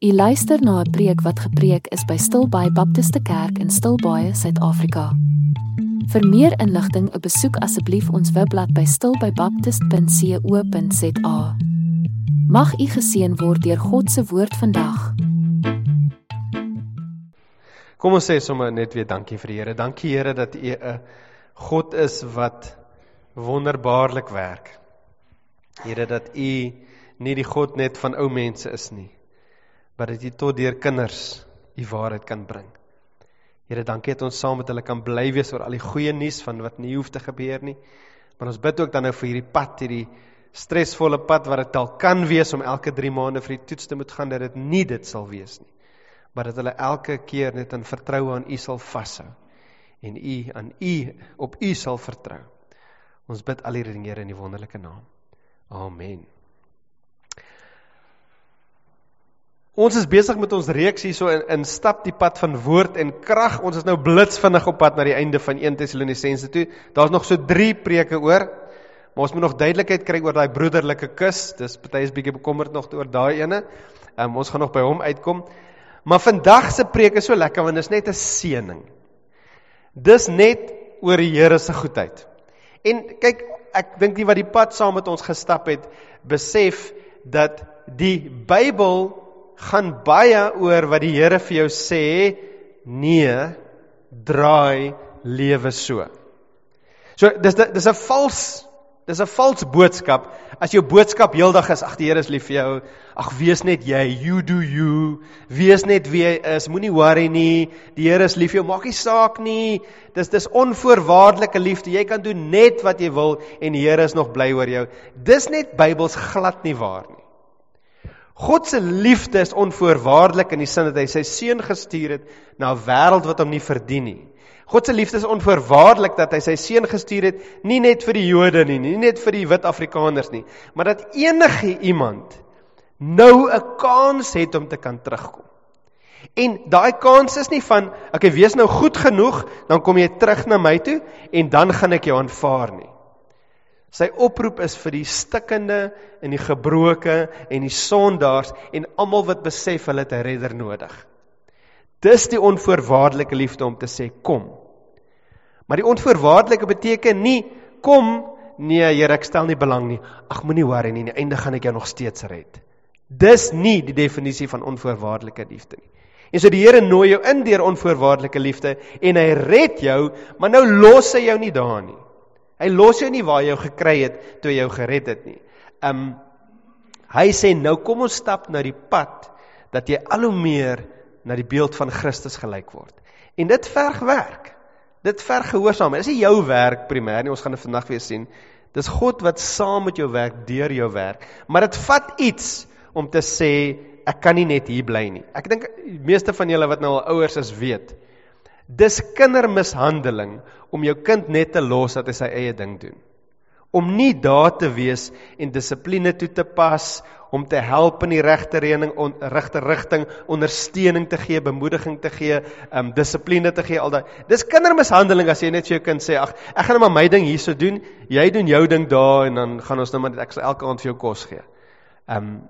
U luister na 'n preek wat gepreek is by Stilbaai Baptiste Kerk in Stilbaai, Suid-Afrika. Vir meer inligting, besoek asseblief ons webblad by stilbaibaptist.co.za. Mag u geseën word deur God se woord vandag. Kom ons sê sommer net weer dankie vir die Here. Dankie Here dat U 'n God is wat wonderbaarlik werk. Here dat U nie die God net van ou mense is nie maar dat jy tot deur kinders u waarheid kan bring. Here, dankie dat ons saam met hulle kan bly wees oor al die goeie nuus van wat nie hoef te gebeur nie. Maar ons bid ook dan nou vir hierdie pad, hierdie stresvolle pad wat dit al kan wees om elke 3 maande vir die toets te moet gaan dat dit nie dit sal wees nie. Maar dat hulle elke keer net in vertroue aan U sal vashou en U aan U op U sal vertrou. Ons bid al hierdie dinge in die wonderlike naam. Amen. Ons is besig met ons reeks hierso in, in stap die pad van woord en krag. Ons is nou blitsvinnig op pad na die einde van 1 Tessalonisense toe. Daar's nog so 3 preke oor. Maar ons moet nog duidelikheid kry oor daai broederlike kus. Dis party is bietjie bekommerd nog oor daai ene. Um, ons gaan nog by hom uitkom. Maar vandag se preek is so lekker want dit is net 'n seëning. Dis net oor die Here se goedheid. En kyk, ek dink nie wat die pad saam met ons gestap het, besef dat die Bybel gaan baie oor wat die Here vir jou sê, nee, draai lewe so. So dis dis 'n vals dis 'n vals boodskap as jou boodskap heeldag is ag die Here is lief vir jou. Ag wees net jy, you do you. Wees net wie jy is. Moenie worry nie. Die Here is lief vir jou. Maak nie saak nie. Dis dis onvoorwaardelike liefde. Jy kan doen net wat jy wil en die Here is nog bly oor jou. Dis net Bybels glad nie waar nie. God se liefde is onvoorwaardelik in die sin dat hy sy seun gestuur het na 'n wêreld wat hom nie verdien nie. God se liefde is onvoorwaardelik dat hy sy seun gestuur het nie net vir die Jode nie, nie net vir die wit Afrikaners nie, maar dat enige iemand nou 'n kans het om te kan terugkom. En daai kans is nie van, okay, wees nou goed genoeg, dan kom jy terug na my toe en dan gaan ek jou aanvaar nie. Sy oproep is vir die stikkende en die gebroke en die sondaars en almal wat besef hulle het 'n redder nodig. Dis die onvoorwaardelike liefde om te sê kom. Maar die onvoorwaardelike beteken nie kom nee Here ek stel nie belang nie. Ag moenie worry nie, aan die einde gaan ek jou nog steeds red. Dis nie die definisie van onvoorwaardelike liefde nie. En so die Here nooi jou in deur onvoorwaardelike liefde en hy red jou, maar nou los hy jou nie daar nie. Hy los jou nie waar jy gekry het toe jy gered het nie. Um hy sê nou kom ons stap na die pad dat jy al hoe meer na die beeld van Christus gelyk word. En dit verg werk. Dit verg gehoorsaamheid. Dis nie jou werk primêr nie. Ons gaan dit vandag weer sien. Dis God wat saam met jou werk deur jou werk. Maar dit vat iets om te sê ek kan nie net hier bly nie. Ek dink die meeste van julle wat nou al ouers is weet. Dis kindermishandeling om jou kind net te los dat hy sy eie ding doen. Om nie daar te wees en dissipline toe te pas, om te help in die regte reëning, on, regte rigting, ondersteuning te gee, bemoediging te gee, um dissipline te gee, al daai. Dis kindermishandeling as jy net vir jou kind sê, ag, ek gaan net maar my ding hierso doen, jy doen jou ding daar en dan gaan ons net maar ek sal elke aand vir jou kos gee. Um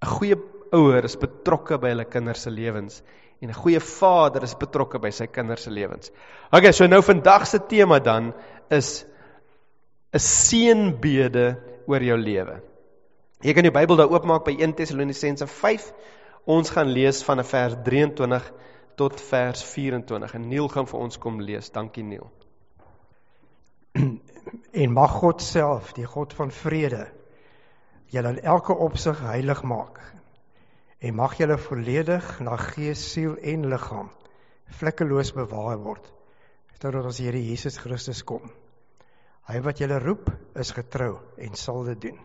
'n goeie ouer is betrokke by hulle kinders se lewens en 'n goeie vader is betrokke by sy kinders se lewens. Okay, so nou vandag se tema dan is 'n seënbede oor jou lewe. Jy kan die Bybel daar oopmaak by 1 Tessalonisense 5. Ons gaan lees van vers 23 tot vers 24 en Neil gaan vir ons kom lees. Dankie Neil. En mag God self, die God van vrede, julle in elke opsig heilig maak en mag julle volledig na gees, siel en liggaam vlekkeloos bewaar word totdat ons Here Jesus Christus kom. Hy wat julle roep is getrou en sal dit doen.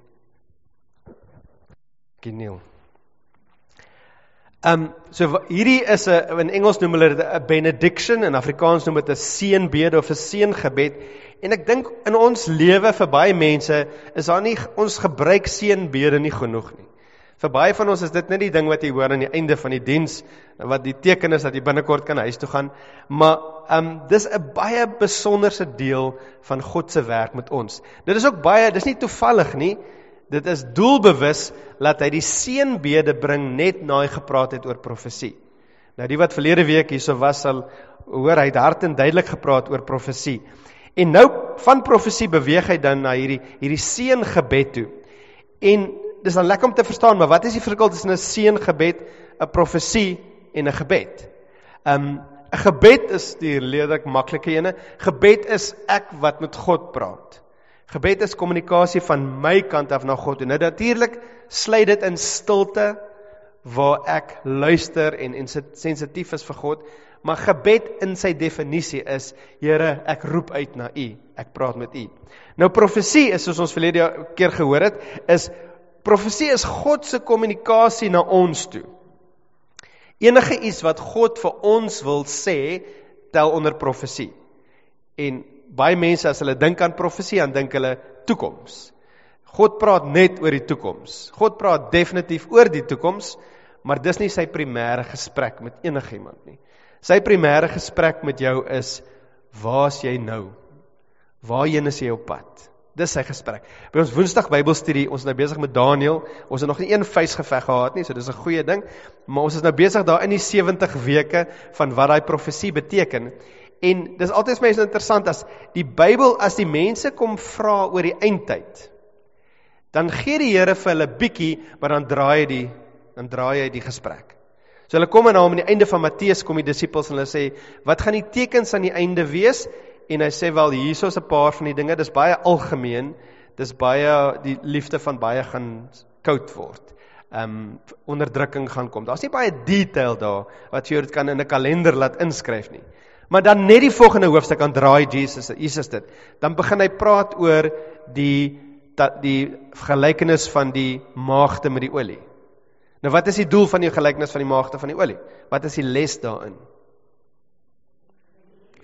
Geniel. Ehm um, so hierdie is 'n in Engels noem hulle dit 'n benediction en Afrikaans noem dit 'n seënbede of 'n seëngebed en ek dink in ons lewe vir baie mense is daar nie ons gebruik seënbede nie genoeg nie. Vir baie van ons is dit net die ding wat jy hoor aan die einde van die diens wat die teken is dat jy binnekort kan huis toe gaan. Maar ehm um, dis 'n baie besonderse deel van God se werk met ons. Dit is ook baie, dis nie toevallig nie. Dit is doelbewus dat hy die seënbede bring net na hy gepraat het oor profesie. Nou die wat verlede week hierso was sal hoor hy het hard en duidelik gepraat oor profesie. En nou van profesie beweeg hy dan na hierdie hierdie seëngebed toe. En dis dan lekker om te verstaan, maar wat is die verskil tussen 'n seëngebed, 'n profesie en 'n gebed? Um 'n gebed is die redelik maklike ene. Gebed is ek wat met God praat. Gebed is kommunikasie van my kant af na God. En nou natuurlik sluit dit in stilte waar ek luister en en sensitief is vir God, maar gebed in sy definisie is Here, ek roep uit na U. Ek praat met U. Nou profesie is soos ons verlede keer gehoor het, is profesie is God se kommunikasie na ons toe. Enige iets wat God vir ons wil sê, tel onder profesie. En baie mense as hulle dink aan profesie, dan dink hulle toekoms. God praat net oor die toekoms. God praat definitief oor die toekoms, maar dis nie sy primêre gesprek met enigiemand nie. Sy primêre gesprek met jou is: Waar's jy nou? Waarheen is jy op pad? Dis sy gesprek. By ons Woensdag Bybelstudie, ons is nou besig met Daniël. Ons het nog nie een vuisgeveg gehad nie, so dis 'n goeie ding. Maar ons is nou besig daar in die 70 weke van wat daai profesie beteken. En dis altyd vir my interessant as die Bybel as die mense kom vra oor die eindtyd. Dan gee die Here vir hulle bietjie, maar dan draai hy die dan draai hy die gesprek. So hulle kom en aan die einde van Matteus kom die disippels en hulle sê, "Wat gaan die tekens aan die einde wees?" En hy sê wel hierso's 'n paar van die dinge, dis baie algemeen. Dis baie die liefde van baie gaan koud word. Ehm um, onderdrukking gaan kom. Daar's nie baie detail daar wat jy dit kan in 'n kalender laat inskryf nie. Maar dan net die volgende hoofstuk aan draai Jesus Jesus dit. Dan begin hy praat oor die dat die gelykenis van die maagde met die olie. Nou wat is die doel van die gelykenis van die maagde van die olie? Wat is die les daarin?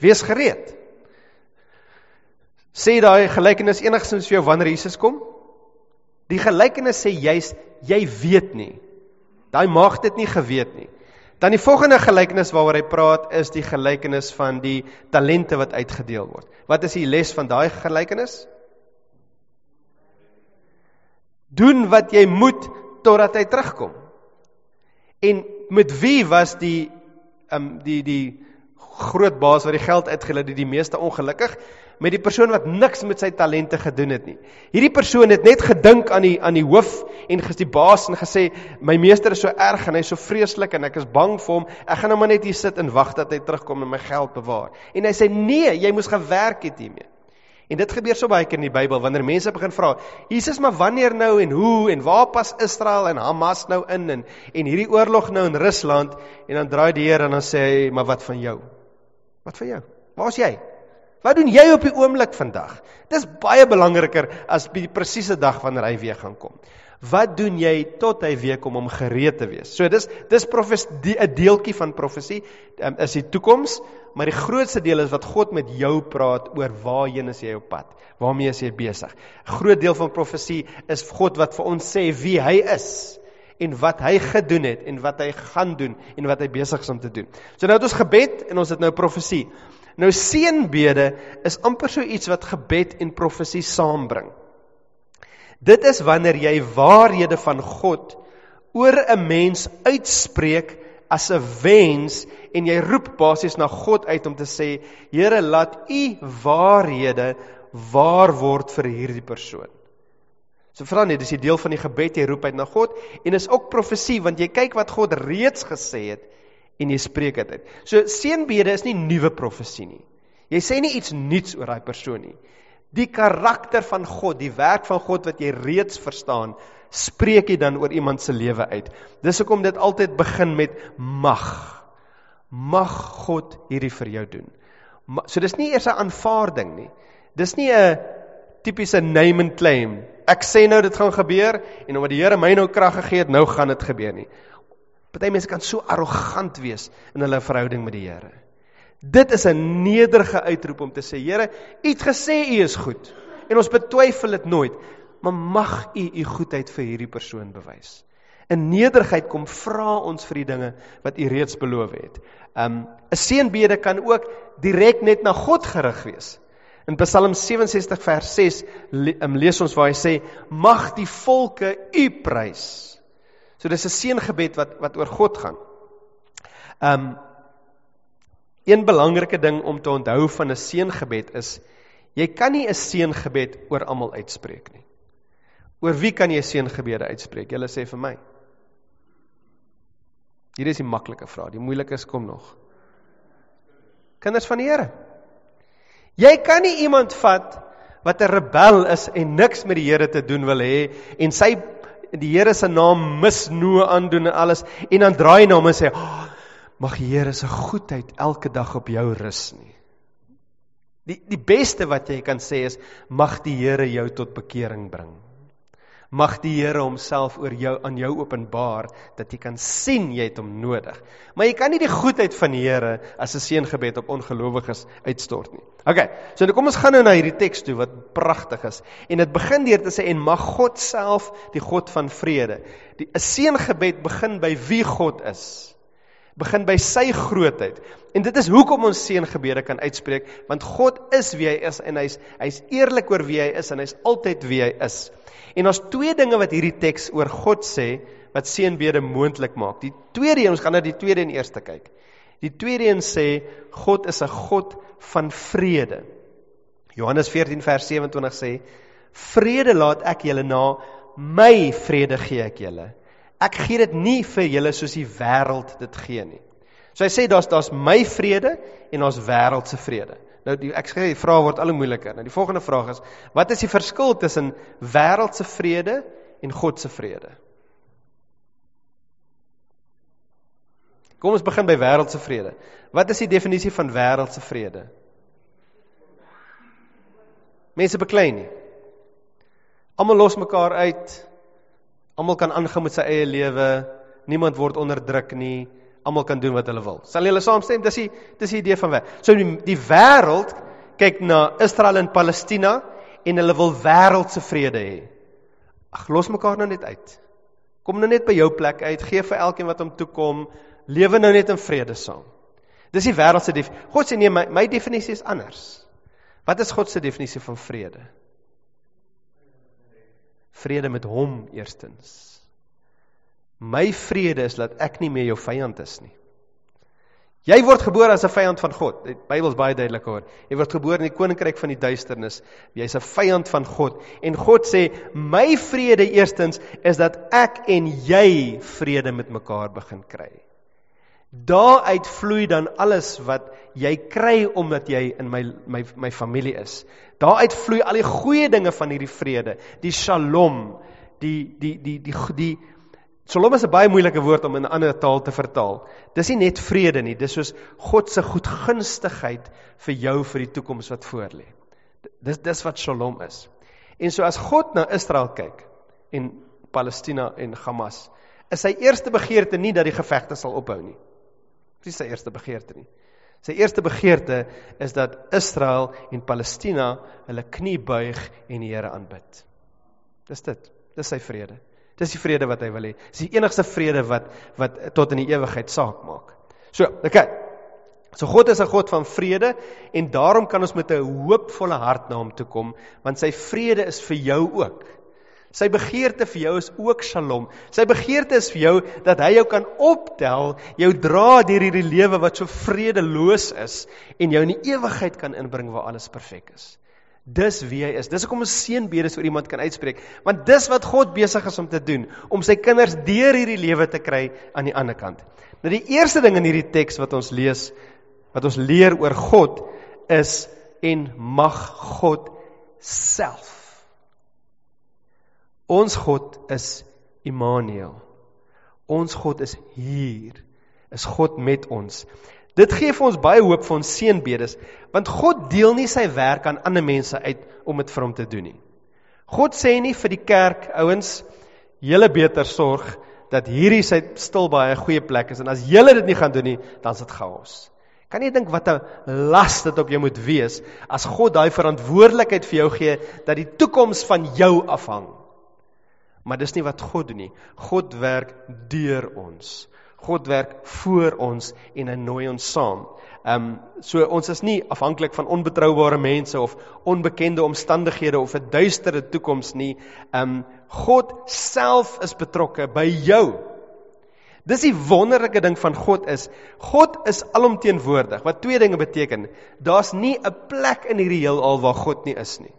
Wees gereed. Sê daai gelykenis enigstens vir jou wanneer Jesus kom? Die gelykenis sê juis jy weet nie. Daai maagde het nie geweet nie. Dan die volgende gelykenis waaroor hy praat is die gelykenis van die talente wat uitgedeel word. Wat is die les van daai gelykenis? Doen wat jy moet totdat hy terugkom. En met wie was die um die die groot baas wat die geld uitgedeel het die, die meeste ongelukkig? Met die persoon wat niks met sy talente gedoen het nie. Hierdie persoon het net gedink aan die aan die hoof en ges die baas en gesê my meester is so erg en hy's so vreeslik en ek is bang vir hom. Ek gaan nou maar net hier sit en wag dat hy terugkom en my geld bewaar. En hy sê nee, jy moes gewerk het hiermee. En dit gebeur so baie keer in die Bybel wanneer mense begin vra, Jesus, maar wanneer nou en hoe en waar pas Israel en Hamas nou in en en hierdie oorlog nou in Rusland en dan draai die Here en dan sê hy, maar wat van jou? Wat van jou? Waar's jy? Wat doen jy op die oomblik vandag? Dis baie belangriker as die presiese dag wanneer hy weer gaan kom. Wat doen jy tot hy weer kom om gereed te wees? So dis dis profesie 'n deeltjie van profesie um, is die toekoms, maar die grootste deel is wat God met jou praat oor waarheen is jy op pad? Waarmee is jy besig? Groot deel van profesie is God wat vir ons sê wie hy is en wat hy gedoen het en wat hy gaan doen en wat hy besig is om te doen. So nou het ons gebed en ons het nou profesie. Nou seënbede is amper so iets wat gebed en profesie saambring. Dit is wanneer jy waarhede van God oor 'n mens uitspreek as 'n wens en jy roep basies na God uit om te sê Here laat u waarhede waar word vir hierdie persoon. So vra net, dis 'n deel van die gebed jy roep uit na God en is ook profesie want jy kyk wat God reeds gesê het en jy spreek dit uit. So seënbede is nie nuwe profesie nie. Jy sê nie iets nuuts oor daai persoon nie. Die karakter van God, die werk van God wat jy reeds verstaan, spreek jy dan oor iemand se lewe uit. Dis hoekom dit altyd begin met mag. Mag God hierdie vir jou doen. So dis nie eers 'n aanvaarding nie. Dis nie 'n tipiese name and claim. Ek sê nou dit gaan gebeur en omdat die Here my nou krag gegee het, nou gaan dit gebeur nie. Party mense kan so arrogant wees in hulle verhouding met die Here. Dit is 'n nederige uitroep om te sê, Here, U het gesê U is goed en ons betwyfel dit nooit, maar mag U U goedheid vir hierdie persoon bewys. In nederigheid kom vra ons vir die dinge wat U reeds beloof het. Um 'n seënbede kan ook direk net na God gerig wees. In Psalm 67 vers 6 um, lees ons waar hy sê mag die volke U prys. So dis 'n seëngebed wat wat oor God gaan. Um een belangrike ding om te onthou van 'n seëngebed is jy kan nie 'n seëngebed oor almal uitspreek nie. Oor wie kan jy seëngebede uitspreek? Julle sê vir my. Hier is die maklike vraag, die moeilikes kom nog. Kinders van die Here. Jy kan nie iemand vat wat 'n rebel is en niks met die Here te doen wil hê en sy die Here se naam misnoë aandoen en alles en dan draai na hom en sê oh, mag die Here se goedheid elke dag op jou rus nie. Die die beste wat jy kan sê is mag die Here jou tot bekering bring mag die Here homself oor jou aan jou openbaar dat jy kan sien jy het hom nodig. Maar jy kan nie die goedheid van die Here as 'n seëngebed op ongelowiges uitstort nie. OK. So nou kom ons gaan nou na hierdie teks toe wat pragtig is. En dit begin deur te sê en mag God self die God van vrede. Die 'n seëngebed begin by wie God is. Begin by sy grootheid. En dit is hoekom ons seëngebede kan uitspreek want God is wie hy is en hy's hy's eerlik oor wie hy is en hy's altyd wie hy is. En daar's twee dinge wat hierdie teks oor God sê wat seënbede moontlik maak. Die tweede een, ons gaan na die tweede en eerste kyk. Die tweede een sê God is 'n God van vrede. Johannes 14 vers 27 sê: "Vrede laat ek julle na, my vrede gee ek julle. Ek gee dit nie vir julle soos die wêreld dit gee nie." So hy sê daar's daar's my vrede en daar's wêreldse vrede. Nou die ek sê die vraag word al hoe moeiliker. Nou die volgende vraag is: wat is die verskil tussen wêreldse vrede en God se vrede? Kom ons begin by wêreldse vrede. Wat is die definisie van wêreldse vrede? Mense beklei nie. Almal los mekaar uit. Almal kan aangaan met sy eie lewe. Niemand word onderdruk nie almal kan doen wat hulle wil. Sal julle saamstem? Dis die dis die idee van wêreld. So die, die wêreld kyk na Israel en Palestina en hulle wil wêreldse vrede hê. Ag los mekaar nou net uit. Kom nou net by jou plek uit, gee vir elkeen wat hom toe kom, lewe nou net in vrede saam. Dis die wêreld se definisie. God sê nee, my my definisie is anders. Wat is God se definisie van vrede? Vrede met hom eerstens. My vrede is dat ek nie meer jou vyand is nie. Jy word gebore as 'n vyand van God. Die Bybel is baie duidelik oor. Jy word gebore in die koninkryk van die duisternis. Jy's 'n vyand van God. En God sê, "My vrede eerstens is dat ek en jy vrede met mekaar begin kry." Daaruit vloei dan alles wat jy kry omdat jy in my my my familie is. Daaruit vloei al die goeie dinge van hierdie vrede, die Shalom, die die die die die, die Shalom is 'n baie moeilike woord om in 'n ander taal te vertaal. Dis nie net vrede nie, dis soos God se goedgunstigheid vir jou vir die toekoms wat voorlê. Dis dis wat Shalom is. En so as God na Israel kyk en Palestina en Hamas, is sy eerste begeerte nie dat die gevegte sal ophou nie. Dis sy eerste begeerte nie. Sy eerste begeerte is dat Israel en Palestina hulle knie buig en die Here aanbid. Dis dit. Dis sy vrede. Dis die vrede wat hy wil hê. Dis die enigste vrede wat wat tot in die ewigheid saak maak. So, okay. So God is 'n God van vrede en daarom kan ons met 'n hoopvolle hart na hom toe kom want sy vrede is vir jou ook. Sy begeerte vir jou is ook Shalom. Sy begeerte is vir jou dat hy jou kan optel, jou dra deur hierdie lewe wat so vredeloos is en jou in die ewigheid kan inbring waar alles perfek is. Dis wie hy is. Dis hoekom 'n seënbedes vir iemand kan uitspreek, want dis wat God besig is om te doen, om sy kinders deur hierdie lewe te kry aan die ander kant. Nou die eerste ding in hierdie teks wat ons lees, wat ons leer oor God is en mag God self. Ons God is Immanuel. Ons God is hier. Is God met ons. Dit gee vir ons baie hoop vir ons seënbedes, want God deel nie sy werk aan ander mense uit om dit vir hom te doen nie. God sê nie vir die kerk, ouens, julle beter sorg dat hierdie sy stil baie 'n goeie plek is en as julle dit nie gaan doen nie, dan is dit chaos. Kan jy dink wat 'n las dit op jou moet wees as God daai verantwoordelikheid vir jou gee dat die toekoms van jou afhang? Maar dis nie wat God doen nie. God werk deur ons. God werk voor ons en hy nooi ons saam. Ehm um, so ons is nie afhanklik van onbetroubare mense of onbekende omstandighede of 'n duistere toekoms nie. Ehm um, God self is betrokke by jou. Dis die wonderlike ding van God is God is alomteenwoordig. Wat twee dinge beteken. Daar's nie 'n plek in hierdie heelal waar God nie is nie.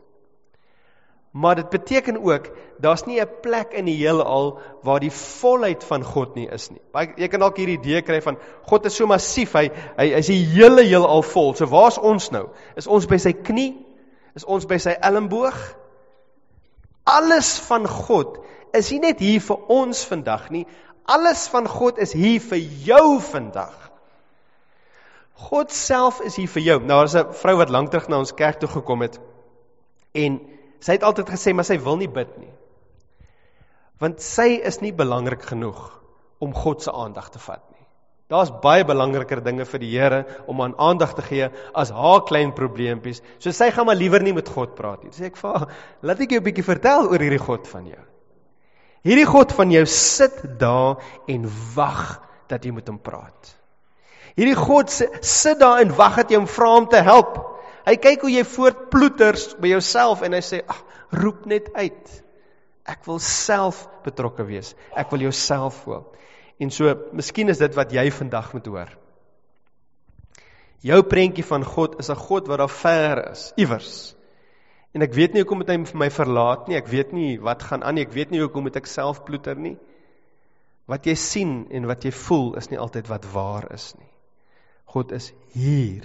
Maar dit beteken ook daar's nie 'n plek in die heelal waar die volheid van God nie is nie. Baie jy kan dalk hierdie idee kry van God is so massief, hy hy is die hele heelal vol. So waar's ons nou? Is ons by sy knie? Is ons by sy elmboog? Alles van God is nie net hier vir ons vandag nie. Alles van God is hier vir jou vandag. God self is hier vir jou. Nou daar's 'n vrou wat lank terug na ons kerk toe gekom het en Sy het altyd gesê maar sy wil nie bid nie. Want sy is nie belangrik genoeg om God se aandag te vat nie. Daar's baie belangriker dinge vir die Here om aan aandag te gee as haar klein probleempies. So sy gaan maar liewer nie met God praat nie. Sê ek vir haar, laat ek jou 'n bietjie vertel oor hierdie God van jou. Hierdie God van jou sit daar en wag dat jy met hom praat. Hierdie God sit daar en wag dat jy hom vra om te help. Hy kyk hoe jy voortploeters by jouself en hy sê, "Ag, roep net uit. Ek wil self betrokke wees. Ek wil jouself hoor." En so, miskien is dit wat jy vandag moet hoor. Jou prentjie van God is 'n God wat daar ver is, iewers. En ek weet nie hoekom moet hy my verlaat nie. Ek weet nie wat gaan aan nie. Ek weet nie hoekom moet ek self ploeter nie. Wat jy sien en wat jy voel is nie altyd wat waar is nie. God is hier.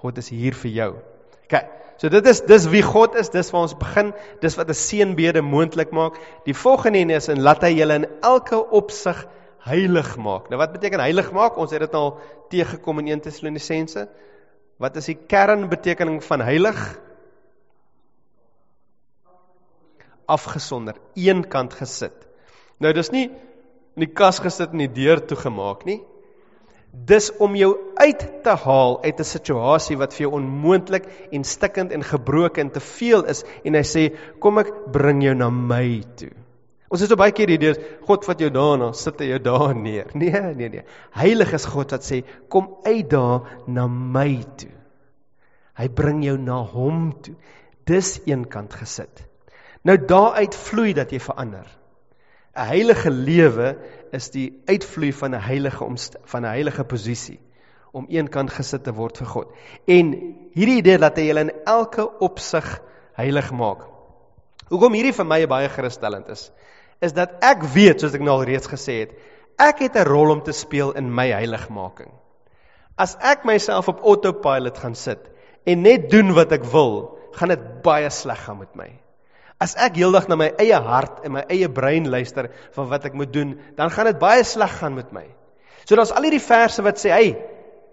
God is hier vir jou. OK. So dit is dis wie God is, dis waar ons begin, dis wat 'n seënbede moontlik maak. Die volgende een is en laat hy julle in elke opsig heilig maak. Nou wat beteken heilig maak? Ons het dit al teëgekom in 1 Tessalonisense. Wat is die kernbetekening van heilig? Afgesonder, eenkant gesit. Nou dis nie in die kas gesit en die deur toegemaak nie dis om jou uit te haal uit 'n situasie wat vir jou onmoontlik en stikkend en gebroken en te veel is en hy sê kom ek bring jou na my toe. Ons het so baie keer hierdie God vat jou daarna, sit hy jou daar neer. Nee, nee, nee. Heilig is God wat sê kom uit daar na my toe. Hy bring jou na hom toe. Dis eenkant gesit. Nou daaruit vloei dat jy verander. 'n Heilige lewe is die uitvloei van 'n heilige van 'n heilige posisie om eenkant gesit te word vir God. En hierdie idee dat hy julle in elke opsig heilig maak. Hoekom hierdie vir my baie gerusstellend is, is dat ek weet, soos ek nou al reeds gesê het, ek het 'n rol om te speel in my heiligmaking. As ek myself op autopilot gaan sit en net doen wat ek wil, gaan dit baie sleg gaan met my. As ek heeldag na my eie hart en my eie brein luister van wat ek moet doen, dan gaan dit baie sleg gaan met my. So daar's al hierdie verse wat sê, "Hey,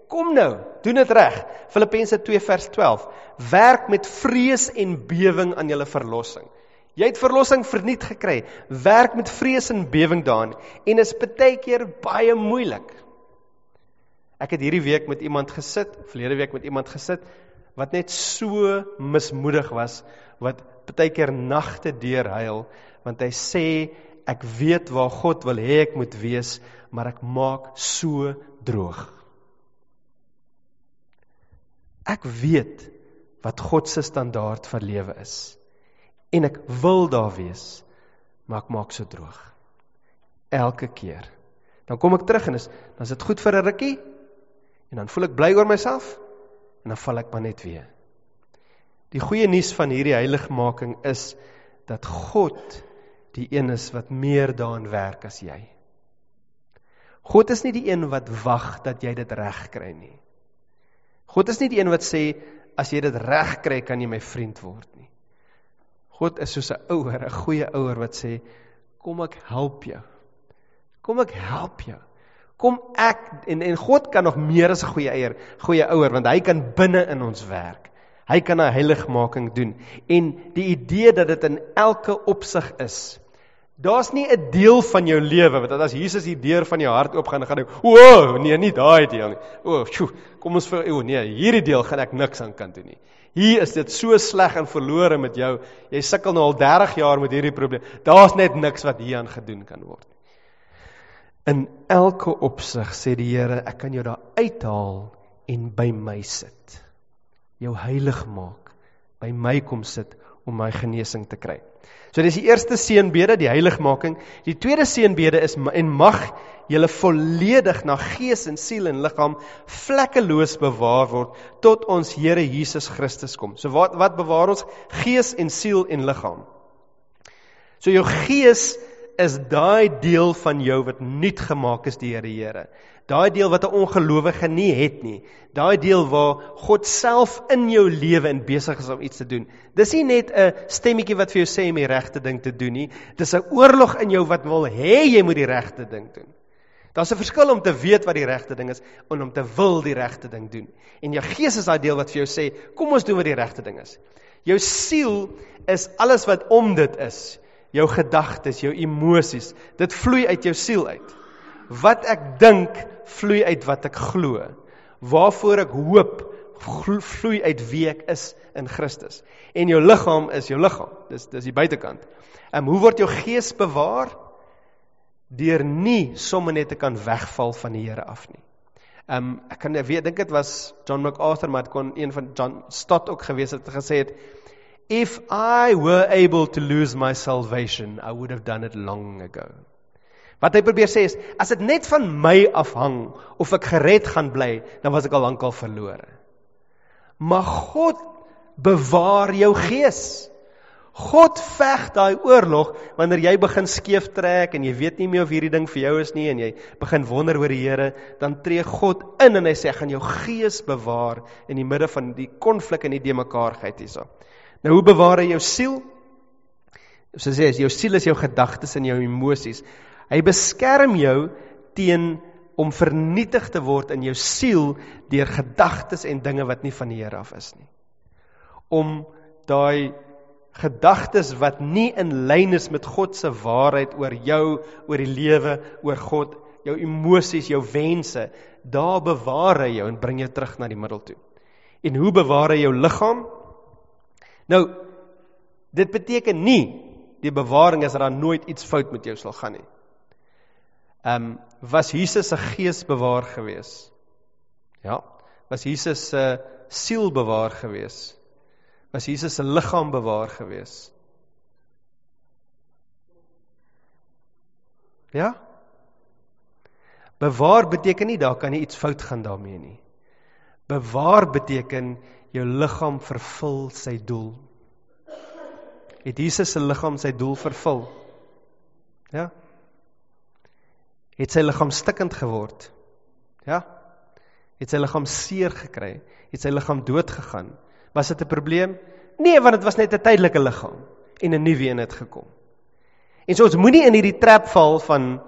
kom nou, doen dit reg." Filippense 2 vers 12. Werk met vrees en bewering aan julle verlossing. Jy het verlossing verniet gekry. Werk met vrees en bewering daarin en is baie keer baie moeilik. Ek het hierdie week met iemand gesit, verlede week met iemand gesit wat net so mismoedig was wat baie keer nagte deur huil want hy sê ek weet waar God wil hê ek moet wees maar ek maak so droog. Ek weet wat God se standaard vir lewe is en ek wil daar wees maar ek maak so droog. Elke keer. Dan kom ek terug en is dan is dit goed vir 'n rukkie en dan voel ek bly oor myself en dan val ek maar net weer Die goeie nuus van hierdie heiligmaking is dat God die een is wat meer daarin werk as jy. God is nie die een wat wag dat jy dit reg kry nie. God is nie die een wat sê as jy dit reg kry kan jy my vriend word nie. God is soos 'n ouer, 'n goeie ouer wat sê kom ek help jou. Kom ek help jou. Kom ek en en God kan nog meer as 'n goeie eier, goeie ouer want hy kan binne in ons werk. Hy kan 'n heiligmaking doen en die idee dat dit in elke opsig is. Daar's nie 'n deel van jou lewe wat as Jesus die deur van jou hart oopgaan gaan dink, "O, nee, nie daai deel nie. O, sjoe, kom ons vir o, nee, hierdie deel gaan ek niks aan kan doen nie." Hier is dit so sleg en verlore met jou. Jy sukkel nou al 30 jaar met hierdie probleem. Daar's net niks wat hier aan gedoen kan word nie. In elke opsig sê die Here, ek kan jou daar uithaal en by my sit. Jou heilig maak, by my kom sit om my genesing te kry. So dis die eerste seënbede, die heiligmaking. Die tweede seënbede is en mag julle volledig na gees en siel en liggaam vlekkeloos bewaar word tot ons Here Jesus Christus kom. So wat wat bewaar ons gees en siel en liggaam? So jou gees is daai deel van jou wat nuut gemaak is deur die Here. Daai deel wat 'n ongelowige nie het nie. Daai deel waar God self in jou lewe in besig is om iets te doen. Dis nie net 'n stemmetjie wat vir jou sê om die regte ding te doen nie. Dis 'n oorlog in jou wat wil hê jy moet die regte ding doen. Daar's 'n verskil om te weet wat die regte ding is en om te wil die regte ding doen. En jou gees is daai deel wat vir jou sê, kom ons doen wat die regte ding is. Jou siel is alles wat om dit is jou gedagtes, jou emosies. Dit vloei uit jou siel uit. Wat ek dink, vloei uit wat ek glo. Waarvoor ek hoop, vloei uit wie ek is in Christus. En jou liggaam is jou liggaam. Dis dis die buitekant. En hoe word jou gees bewaar? Deur nie sommer net te kan wegval van die Here af nie. Um ek kan weet dink dit was John MacArthur maar dit kon een van John Stott ook gewees het gesê het If I were able to lose my salvation, I would have done it long ago. Wat hy probeer sê is, as dit net van my afhang of ek gered gaan bly, dan was ek al lankal verlore. Maar God bewaar jou gees. God veg daai oorlog wanneer jy begin skeef trek en jy weet nie meer of hierdie ding vir jou is nie en jy begin wonder oor die Here, dan tree God in en hy sê gaan jou gees bewaar in die midde van die konflik en die de mekaarheid hierso. Nou hoe bewaar hy jou siel? Hy sê, jou siel is jou gedagtes en jou emosies. Hy beskerm jou teen om vernietig te word in jou siel deur gedagtes en dinge wat nie van die Here af is nie. Om daai gedagtes wat nie in lyn is met God se waarheid oor jou, oor die lewe, oor God, jou emosies, jou wense, daar bewaar hy jou en bring jou terug na die middel toe. En hoe bewaar hy jou liggaam? Nou dit beteken nie die bewaring is dat daar nooit iets fout met jou sal gaan nie. Ehm um, was Jesus se gees bewaar gewees? Ja. Was Jesus se siel bewaar gewees? Was Jesus se liggaam bewaar gewees? Ja? Bewaar beteken nie daar kan nie iets fout gaan daarmee nie. Bewaar beteken jou liggaam vervul sy doel. Het Jesus se liggaam sy doel vervul? Ja. Het sy liggaam stikkend geword? Ja. Het sy liggaam seer gekry? Het sy liggaam dood gegaan? Was dit 'n probleem? Nee, want dit was net 'n tydelike liggaam en 'n nuwe een het gekom. En so ons moenie in hierdie trap val van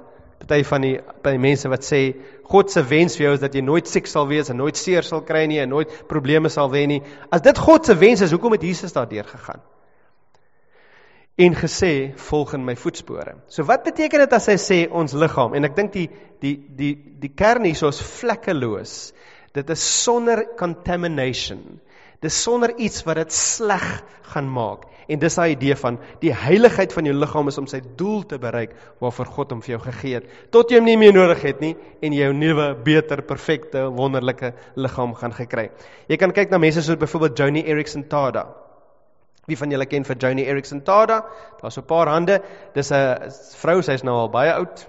party van die by mense wat sê God se wens vir jou is dat jy nooit siek sal wees en nooit seer sal kry nie en nooit probleme sal hê nie. As dit God se wens is, hoekom het Jesus daardeur gegaan? En gesê volg in my voetspore. So wat beteken dit as hy sê ons liggaam en ek dink die die die die kern hier is vlekkeloos. Dit is sonder contamination. Dis sonder iets wat dit sleg gaan maak. En dis daai idee van die heiligheid van jou liggaam is om sy doel te bereik waarvoor God hom vir jou gegee het. Tot jy hom nie meer nodig het nie en 'n nuwe, beter, perfekte, wonderlike liggaam gaan gekry. Jy kan kyk na mense soos byvoorbeeld Joni Eareckson Tada. Wie van julle ken vir Joni Eareckson Tada? Daar's 'n paar hande. Dis 'n vrou, sy's nou al baie oud.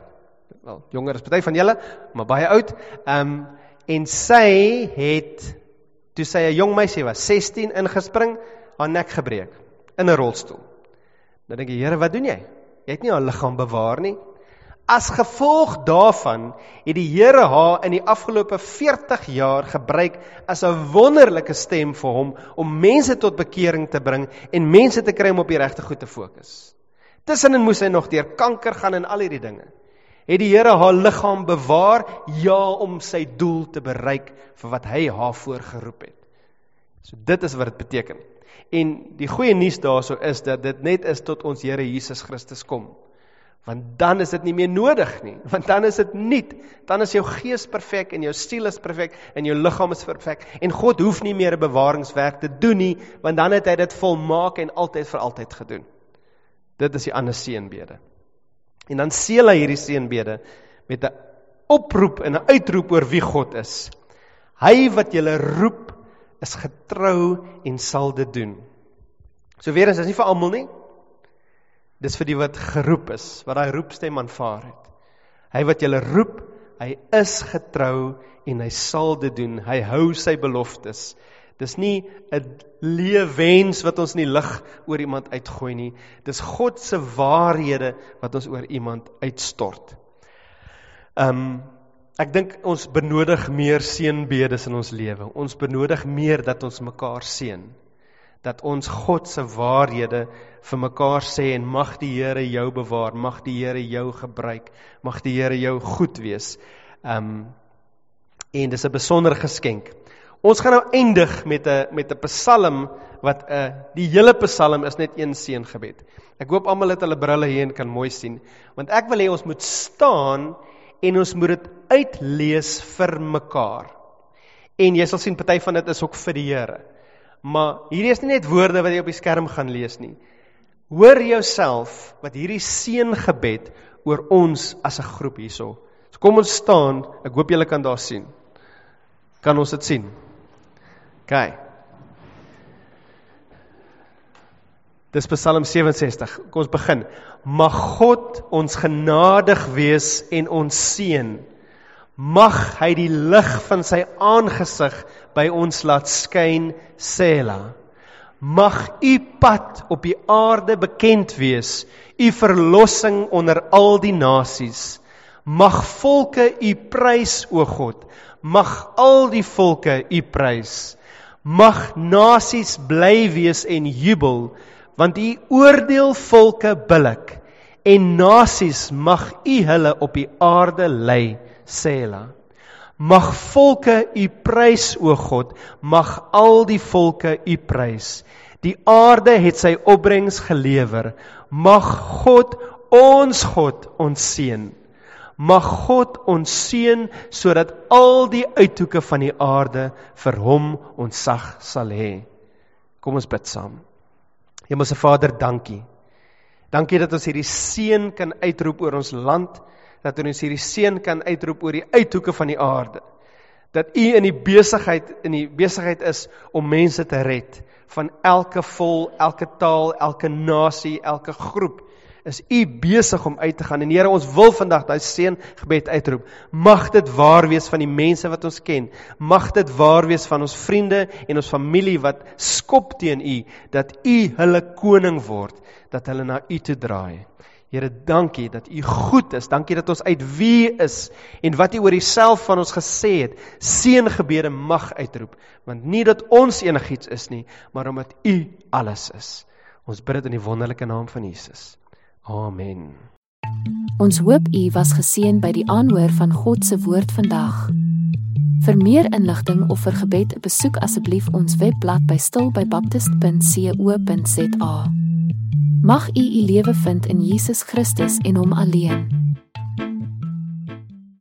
Wel, jonger as party van julle, maar baie oud. Ehm um, en sy het toe sy 'n jong meisie was, 16 ingespring, haar nek gebreek in 'n rolstoel. Nou dink jy, Here, wat doen jy? Jy het nie haar liggaam bewaar nie. As gevolg daarvan het die Here haar in die afgelope 40 jaar gebruik as 'n wonderlike stem vir hom om mense tot bekering te bring en mense te kry om op die regte goed te fokus. Tussenin moes hy nog deur kanker gaan en al hierdie dinge. Het die Here haar liggaam bewaar ja om sy doel te bereik vir wat hy haar voorgeroep het. So dit is wat dit beteken. En die goeie nuus daarso is dat dit net is tot ons Here Jesus Christus kom. Want dan is dit nie meer nodig nie, want dan is dit nuut. Dan is jou gees perfek en jou siel is perfek en jou liggaam is perfek en God hoef nie meer 'n bewaringswerk te doen nie, want dan het hy dit volmaak en altyd vir altyd gedoen. Dit is die ander seënbede. En dan seël hy hierdie seënbede met 'n oproep en 'n uitroep oor wie God is. Hy wat julle roep is getrou en sal dit doen. So weer eens, dis nie vir almal nie. Dis vir die wat geroep is, wat daai roepstem aanvaar het. Hy wat julle roep, hy is getrou en hy sal dit doen. Hy hou sy beloftes. Dis nie 'n leewens wat ons in die lug oor iemand uitgooi nie. Dis God se waarhede wat ons oor iemand uitstort. Um ek dink ons benodig meer seënbedes in ons lewe. Ons benodig meer dat ons mekaar seën dat ons God se waarhede vir mekaar sê en mag die Here jou bewaar, mag die Here jou gebruik, mag die Here jou goed wees. Um en dis 'n besondere geskenk. Ons gaan nou eindig met 'n met 'n Psalm wat 'n uh, die hele Psalm is net een seëngebed. Ek hoop almal het hulle brille hier en kan mooi sien, want ek wil hê ons moet staan en ons moet dit uitlees vir mekaar. En jy sal sien party van dit is ook vir die Here. Maar hierdie is nie net woorde wat jy op die skerm gaan lees nie. Hoor jouself wat hierdie seëngebed oor ons as 'n groep hierso. So kom ons staan. Ek hoop julle kan daar sien. Kan ons dit sien? OK. Dis Psalm 67. Kom ons begin. Mag God ons genadig wees en ons seën. Mag hy die lig van sy aangesig by ons laat skyn, Sela. Mag u pad op die aarde bekend wees, u verlossing onder al die nasies. Mag volke u prys, o God. Mag al die volke u prys. Mag nasies bly wees en jubel, want u oordeel volke billik en nasies mag u hulle op die aarde lei, Sela. Mag volke u prys o God, mag al die volke u prys. Die aarde het sy opbrengs gelewer. Mag God ons God ons seën. Mag God ons seën sodat al die uithoeke van die aarde vir hom ontsag sal hê. Kom ons bid saam. Hemelse Vader, dankie. Dankie dat ons hierdie seën kan uitroep oor ons land dat ons hierdie seën kan uitroep oor die uithoeke van die aarde. Dat u in die besigheid in die besigheid is om mense te red van elke vol, elke taal, elke nasie, elke groep. Is u besig om uit te gaan en Here ons wil vandag daai seën gebed uitroep. Mag dit waar wees van die mense wat ons ken. Mag dit waar wees van ons vriende en ons familie wat skop teen u dat u hulle koning word, dat hulle na u toe draai. Here, dankie dat U goed is. Dankie dat ons uit wie is en wat U oor Uself van ons gesê het, seëngebede mag uitroep, want nie dat ons enigiets is nie, maar omdat U alles is. Ons bid dit in die wonderlike naam van Jesus. Amen. Ons hoop u was geseën by die aanhoor van God se woord vandag. Vir meer inligting of vir gebed, besoek asseblief ons webblad by stilbybaptist.co.za. Mag u u lewe vind in Jesus Christus en hom alleen.